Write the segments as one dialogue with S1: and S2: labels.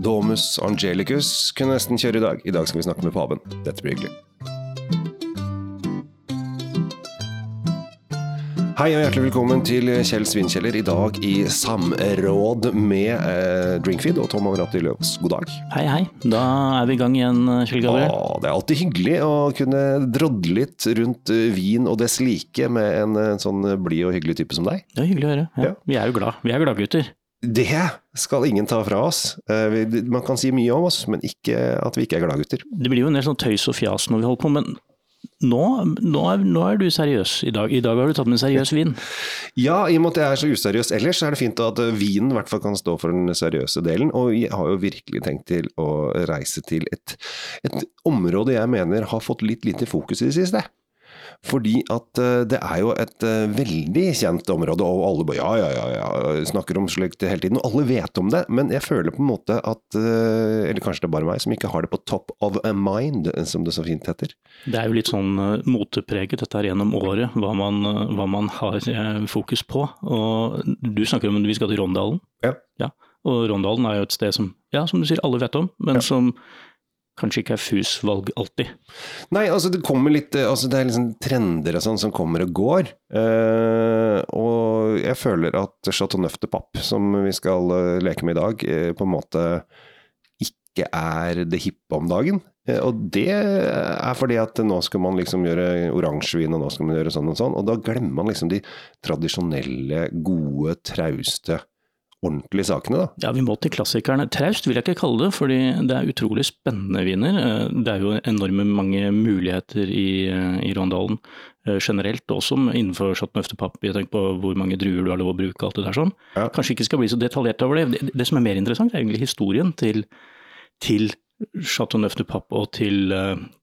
S1: Domus Angelicus kunne nesten kjøre i dag. I dag skal vi snakke med paven. Dette blir hyggelig. Hei og hjertelig velkommen til Kjell Svinkjeller. I dag i samråd med eh, Drinkfeed og Tom Amrati Løvs. God dag.
S2: Hei, hei. Da er vi i gang igjen, Kjell Gabriel.
S1: Å, det er alltid hyggelig å kunne drodle litt rundt eh, vin og dess like med en en sånn blid og hyggelig type som deg.
S2: Det er hyggelig å høre. Ja.
S1: Ja.
S2: Vi er jo glad. Vi er gladgutter.
S1: Det skal ingen ta fra oss. Eh, Man kan si mye om oss, men ikke at vi ikke er gladgutter.
S2: Det blir jo en del sånn tøys og fjas når vi holder på, men nå, nå, er, nå er du seriøs i dag. I dag har du tatt med en seriøs vin.
S1: Ja, i og med at jeg er så useriøs ellers, så er det fint at eh, vinen i hvert fall kan stå for den seriøse delen. Og jeg har jo virkelig tenkt til å reise til et, et område jeg mener har fått litt lite fokus i det siste. Fordi at eh, det er jo et eh, veldig kjent område, og alle bare ja, ja, ja, ja, snakker om slikt hele tiden. Og alle vet om det, men jeg føler på en måte at eh, Eller kanskje det er bare meg som ikke har det på top of a mind, som det så fint heter.
S2: Det er jo litt sånn motepreget dette her gjennom året, hva man, hva man har fokus på. Og du snakker om at vi skal til Rondalen.
S1: Ja.
S2: Og Rondalen er jo et sted som, ja, som du sier, alle vet om, men
S1: Ja.
S2: som kanskje ikke er FUS-valg alltid.
S1: Nei, altså det kommer litt eh, altså Det er liksom trender og sånn som kommer og går. Eh, og jeg føler at Chateau Neuf de Papp, som vi skal eh, leke med i dag, eh, på en måte ikke er det hippe om dagen. Og det er fordi at nå skal man liksom gjøre oransjevin, og nå skal man gjøre sånn og sånn. Og da glemmer man liksom de tradisjonelle, gode, trauste, ordentlige sakene, da.
S2: Ja, vi må til klassikerne. Traust vil jeg ikke kalle det, fordi det er utrolig spennende viner. Eh, Det er jo enorme mange muligheter i, eh, i Rondalen eh, generelt, også innenfor Chateau Neuf de Pape. Jeg tenker på hvor mange druer du har lov å bruke, alt det der sånn.
S1: Ja.
S2: Kanskje ikke skal bli så detaljert over det. det. Det som er mer interessant, er egentlig historien til, til Chateau Neuf de Pape og til,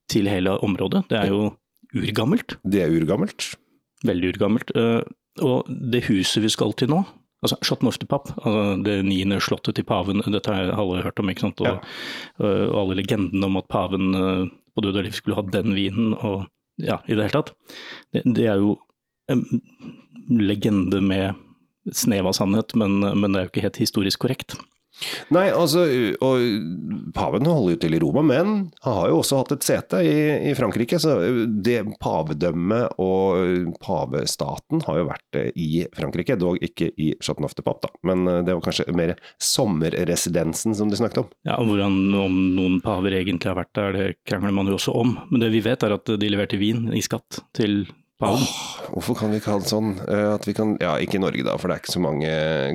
S2: til hele området. Det er jo urgammelt.
S1: Det er urgammelt.
S2: Veldig urgammelt. Og det huset vi skal til nå, altså Pape, altså det niende slottet til paven, dette har alle hørt om, ikke sant? Og, ja. og alle legendene om at paven eh, på død og liv skulle ha den vinen, og ja, i det hele tatt. Det, det er jo en legende med snev av sannhet, men, men det er jo ikke helt historisk korrekt.
S1: Nei, altså, og paven holder jo til i Roma, men han har jo også hatt et sete i, i Frankrike. Så det pavedømmet og pavestaten har jo vært i Frankrike, dog ikke i Pape, da. Men det var kanskje mer sommerresidensen som de snakket om.
S2: Ja, og hvordan, Om noen paver egentlig har vært der, det krangler man jo også om. Men det vi vet er at de leverte vin i skatt til.
S1: Åh, hvorfor kan vi ikke ha det sånn eh, at vi kan Ja, ikke i Norge da, for det er ikke så mange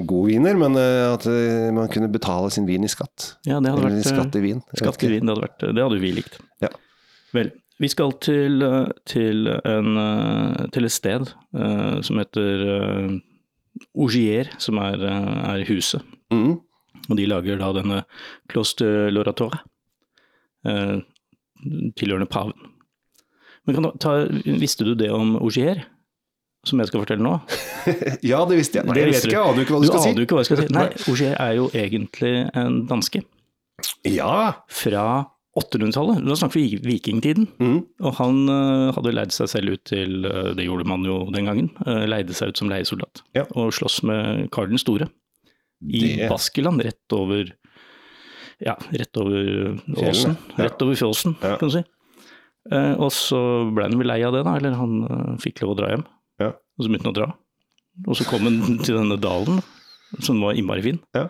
S1: gode viner, men eh, at eh, man kunne betale sin vin i skatt.
S2: Ja, det hadde
S1: Eller
S2: vært
S1: skatt i vin.
S2: Skatt i vin, det hadde, vært, det hadde vi likt.
S1: Ja.
S2: Vel, vi skal til, til, en, til et sted uh, som heter uh, Augier, som er, er huset.
S1: Mm.
S2: Og de lager da denne Clos de l'Oratoire, uh, tilhørende paven. Men kan du ta, visste du det om Ogier? som jeg skal fortelle nå?
S1: Ja, det visste jeg. Nei,
S2: Det
S1: jeg vet ikke, jeg aner ikke hva
S2: Du
S1: du skal
S2: aner jo
S1: si.
S2: ikke hva jeg skal si. Nei, Ogier er jo egentlig en danske
S1: Ja.
S2: fra 800-tallet. Da snakker vi vikingtiden.
S1: Mm.
S2: Og han uh, hadde leid seg selv ut til, uh, det gjorde man jo den gangen, uh, leide seg ut som leiesoldat.
S1: Ja.
S2: Og slåss med Karl den store i
S1: Det-
S2: Baskeland, rett over ja, rett over åsen. Rett over fjåsen,
S1: Ja.
S2: kan du si. Eh, og så ble han vel lei av det, da, eller han eh, fikk lov å dra hjem.
S1: Ja.
S2: Og så begynte han å dra. Og så kom han til denne dalen, som var innmari fin.
S1: Ja.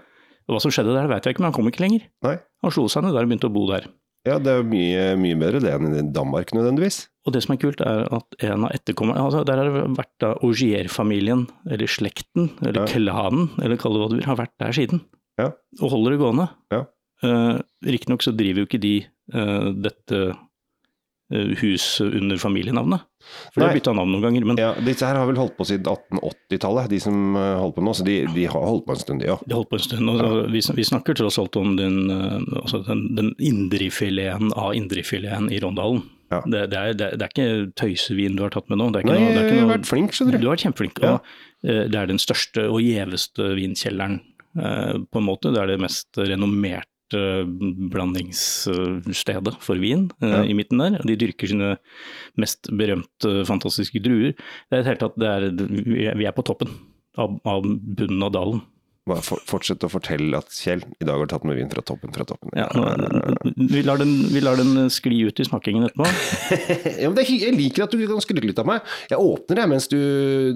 S2: Og hva som skjedde der, vet jeg ikke, men han kom ikke lenger.
S1: Nei.
S2: Han slo seg ned der og begynte å bo der.
S1: Ja, det er mye, mye bedre det enn i Danmark nødvendigvis.
S2: Og det som er kult, er at en av etterkommerne altså Der har det vært da Augier-familien, eller slekten, eller
S1: Ja.
S2: klanen, eller kall det hva du vil, har vært der siden.
S1: Ja.
S2: Og holder det gående.
S1: Ja.
S2: Uh, Riktignok så driver jo ikke de eh, dette eh, huset under familienavnet. For de har bytta navn noen ganger, men
S1: Ja, Disse her har vel holdt på siden 1880-tallet, de som eh, holder på nå. Så de, de har holdt på en stund, de òg.
S2: de har holdt på en stund. Og, ja. vi, vi snakker tross alt om den, eh, altså den, den indrefileten av indrefileten i Rondalen.
S1: Ja.
S2: Det, det, er, det, det er ikke tøysevin du har tatt med nå. Det er ikke
S1: Nei,
S2: noe, det er
S1: jeg har vært flink, skjønner du.
S2: Du har vært kjempeflink.
S1: Ja.
S2: Og det er den største og gjeveste vinkjelleren, på en måte. Det er det mest renommerte blandingsstedet for vin eh,
S1: Ja.
S2: i midten der. De dyrker sine mest berømte, fantastiske druer. Det er helt tatt, det er, vi er- på toppen av, av bunnen av dalen.
S1: Bare for, fortsett å fortelle at Kjell, i dag har du tatt med vin fra toppen, fra toppen.
S2: Ja, vi, lar den, vi lar den skli ut i smakingen etterpå.
S1: ja, men det, er jeg liker at du kan skryte litt av meg. Jeg åpner det mens du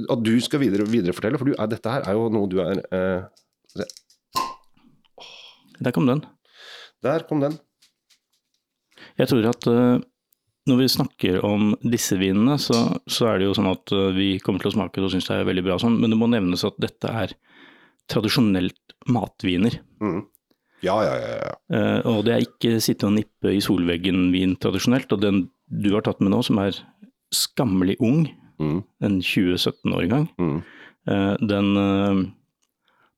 S1: At du skal videre, viderefortelle, for du dette her er jo noe du er eh.
S2: Der kom den.
S1: Der kom den.
S2: Jeg tror at eh, når vi snakker om disse vinene, så, så er det jo sånn at eh, vi kommer til å smake det og synes det er veldig bra, sånn, men det må nevnes at dette er tradisjonelt matviner.
S1: Mm. Ja, ja, ja. ja.
S2: Eh, og det er ikke sitte og nippe i solveggen-vin tradisjonelt. Og den du har tatt med nå, som er skammelig ung,
S1: Mm.
S2: en 2017-årgang,
S1: Mm.
S2: eh, den eh,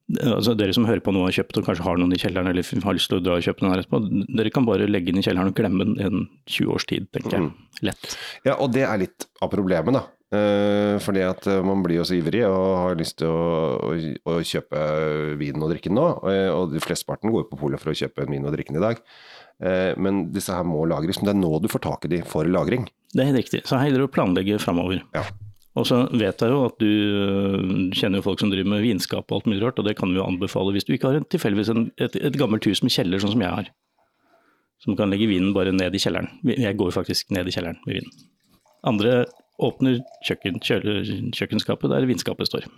S2: Altså Dere som hører på nå og har kjøpt og kanskje har noen i kjelleren eller har lyst til å dra og kjøpe den her etterpå, dere kan bare legge den i kjelleren og glemme den i en 20 års tid, tenker jeg. Lett.
S1: Ja, og det er litt av problemet, da. Eh, fordi at eh, man blir jo så ivrig og har lyst til å, å, å kjøpe vin og drikke den nå. eh, og de flesteparten går på polet for å kjøpe en vin og drikke den i dag. Eh, men disse her må lagres. Men det er nå du får tak i de for lagring.
S2: Det er helt riktig. Så her gjelder det å planlegge framover.
S1: Ja.
S2: Og så vet jeg jo at du øh, kjenner jo folk som driver med vinskap og alt mulig rart, og det kan vi jo anbefale hvis du ikke har en, tilfeldigvis en, et, et gammelt hus med kjeller, sånn som jeg har. Som kan legge vinen bare ned i kjelleren. Jeg går faktisk ned i kjelleren med vinen. Andre åpner kjøkken, kjøle, kjøkkenskapet der vinskapet står.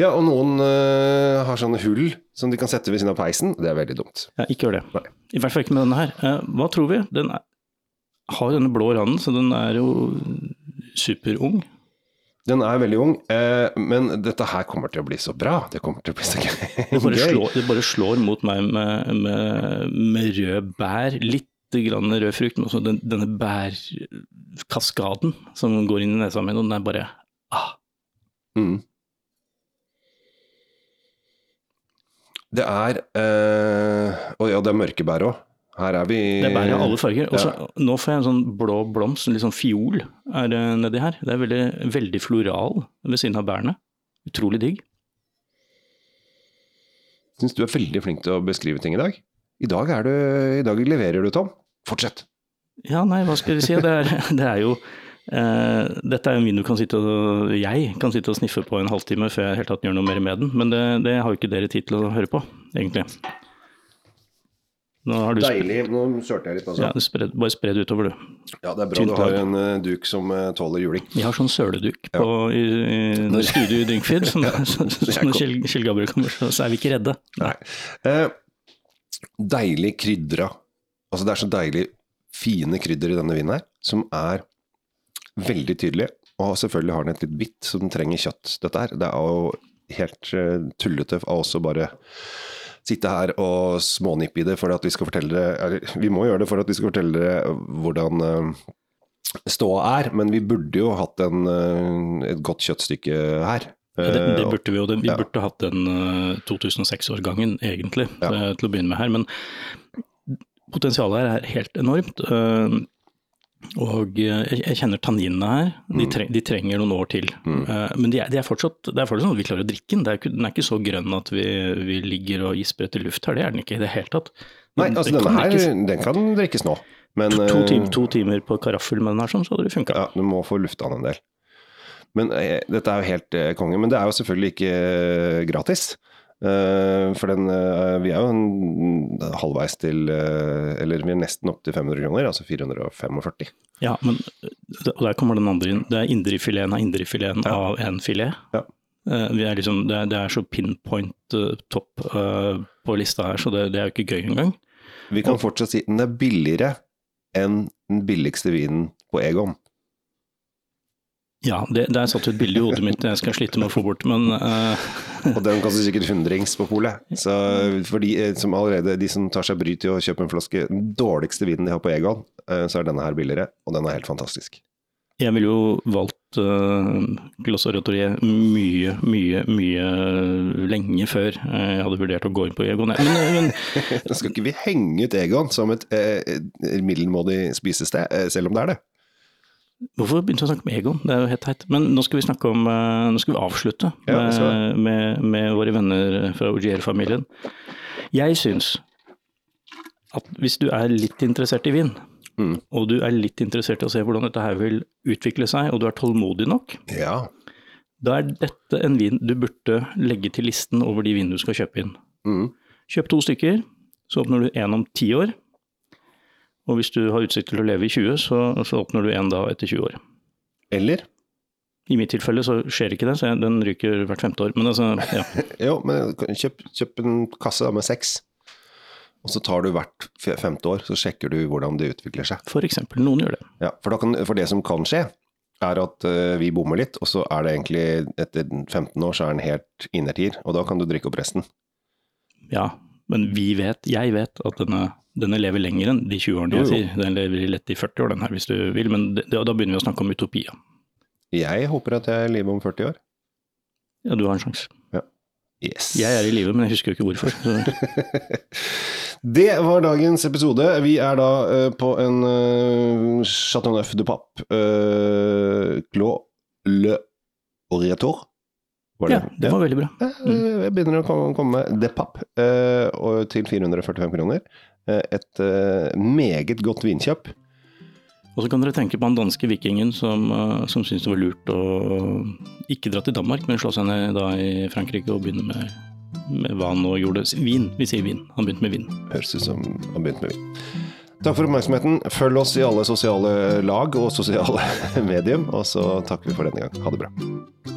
S1: Ja, og noen eh, har sånne hull som de kan sette ved siden av peisen. Det er veldig dumt.
S2: Ja, ikke gjør det.
S1: Nei.
S2: I hvert fall ikke med denne her. Eh, Hva tror vi? Den er, har denne blå randen, så den er jo superung.
S1: Den er veldig ung, eh, men dette her kommer til å bli så bra. Det kommer til å bli så gøy.
S2: Det bare, slår, det bare slår mot meg med, med, med rød bær, litt grann rød frukt, men også den, denne bærkaskaden som går inn i nesa mi, og den er bare ah,
S1: Mm. Det er eh, Og ja, det er mørke bær òg. Her er vi
S2: Det er bær i alle farger. Også, ja. Nå får jeg en sånn blå blomst, en litt sånn fiol er det nedi her. Det er veldig, veldig floral ved siden av bærene. Utrolig digg.
S1: Syns du er veldig flink til å beskrive ting i dag. I dag, er du, i dag leverer du, Tom. Fortsett.
S2: Ja, nei, hva skal vi si. Det er, det er jo eh, Dette er en vin du kan sitte og Jeg kan sitte og sniffe på en halvtime før jeg helt tatt gjør noe mer med den, men det, det har jo ikke dere tid til å høre på, egentlig. Nå har du spre-
S1: Deilig. Nå sølte jeg litt, altså.
S2: ja,
S1: Ja,
S2: spred, bare spre det utover, du.
S1: Ja, det er bra
S2: Tynt
S1: du har en uh, duk som uh, tåler juling.
S2: Vi har sånn søleduk på, i, i studio i så, så, så, så når Kjell, Gabriel kommer, så så er vi ikke redde.
S1: Nei. Uh, deilig krydra. Altså det er så deilig fine krydder i denne vinen her, som er veldig tydelige. Og selvfølgelig har den et litt bitt som trenger kjøtt, dette her. Det er jo helt uh, tullete av oss å bare sitte her og smånippe i det for at vi skal fortelle eller, Vi må gjøre det for at vi skal fortelle dere hvordan eh, ståa er, men vi burde jo hatt en, eh, et godt kjøttstykke her.
S2: Ja, Det, det
S1: Eh,
S2: burde vi jo. Vi
S1: ja.
S2: burde hatt den eh, 2006-årgangen, egentlig,
S1: Ja.
S2: eh, til å begynne med her. Men potensialet her er helt enormt. Eh, Og eh, jeg kjenner tanninene her. De,
S1: Mm.
S2: treng, de trenger noen år til. Mm. Men de er, de er fortsatt, det er fortsatt sånn at vi klarer å drikke den. Er ikke, den er ikke så grønn at vi, vi ligger og gisper etter luft her. Det er den ikke i det hele tatt.
S1: Nei, altså
S2: den
S1: denne her,
S2: drikkes
S1: den kan drikkes nå. Men
S2: to, to,
S1: eh,
S2: to timer på karaffel med den her, sånn, så hadde det funka.
S1: Ja, du må få lufta den en del. Men eh, dette er jo helt eh, konge. Men det er jo selvfølgelig ikke eh, gratis. Eh, for den eh, Vi er jo en, halvveis til eh, Eller vi er nesten opp til 500 kroner, altså 445.
S2: Ja, men og der kommer den andre inn. Det er indrefileten av indrefileten
S1: Ja.
S2: av en filet.
S1: Ja.
S2: Vi er liksom, det, er, det er så pinpoint topp på lista her, så det, det er jo ikke gøy engang.
S1: Vi kan fortsatt si den er billigere enn den billigste vinen på Egon.
S2: Ja, det, det er satt ut bilde i hodet mitt jeg skal slite med å få bort, men eh,
S1: Og den koster sikkert hundrings på polet. Så for de eh, som allerede, de som tar seg bryt i å kjøpe en flaske den dårligste vinen de har på Egon, eh, så er denne her billigere, og den er helt fantastisk.
S2: jeg ville jo valgt uh, Gloss Oratoriet mye, mye, mye lenge før jeg hadde vurdert å gå inn på Egon. Men, men
S1: Nå skal ikke vi henge ut Egon som et eh, eh, middelmådig spisested, eh, selv om det er det.
S2: Hvorfor begynte vi å snakke om Egon? Det er jo helt teit. Men nå skal vi snakke om eh, Nå skal vi avslutte
S1: Ja,
S2: med, med, med våre venner fra Ogier-familien. Jeg syns at hvis du er litt interessert i vin,
S1: Mm.
S2: og du er litt interessert i å se hvordan dette her vil utvikle seg, og du er tålmodig nok,
S1: Ja.
S2: Da er dette en vin du burde legge til listen over de vinene du skal kjøpe inn.
S1: Mm.
S2: Kjøp to stykker, så åpner du en om ti år. Og hvis du har utsikt til å leve i 20, så, så åpner du en da etter 20 år.
S1: Eller
S2: I mitt tilfelle så skjer ikke det, så jeg, den ryker hvert femte år. Men altså, ja.
S1: Jo, men kjøp, kjøp en kasse med seks. Og så tar du hvert femte år, så sjekker du hvordan det utvikler seg.
S2: For eksempel. Noen gjør det.
S1: Ja, for, kan, for det som kan skje, er at uh, vi bommer litt, og så er det egentlig etter 15 år så er den helt innertier, og da kan du drikke opp resten.
S2: Ja, men vi vet, jeg vet, at denne, denne lever lenger enn de 20 årene jeg sier. Den lever lett i 40 år, den her, hvis du vil. Men det, da begynner vi å snakke om utopia.
S1: Jeg håper at jeg er i live om 40 år.
S2: Ja, du har en sjanse.
S1: Yes.
S2: Jeg er i live, men jeg husker jo ikke hvorfor.
S1: Det var dagens episode. Vi er da uh, på en uh, Chateau Neuf de Pape. Uh, Clos Le Oriator. Var
S2: Ja, det var veldig bra.
S1: Mm. Jeg begynner å komme, med De Pape eh, til 445 kroner. Eh, et eh, meget godt vinkjøp.
S2: Og så kan dere tenke på han danske vikingen som, uh, som syntes det var lurt å ikke dra til Danmark, men slå seg ned da i Frankrike og begynne med, med hva han nå gjorde. Vin, vi sier vin. Han begynte med vin.
S1: Høres ut som han begynte med vin. Takk for oppmerksomheten. Følg oss i alle sosiale lag og sosiale medium, og så takker vi for denne gang. Ha det bra.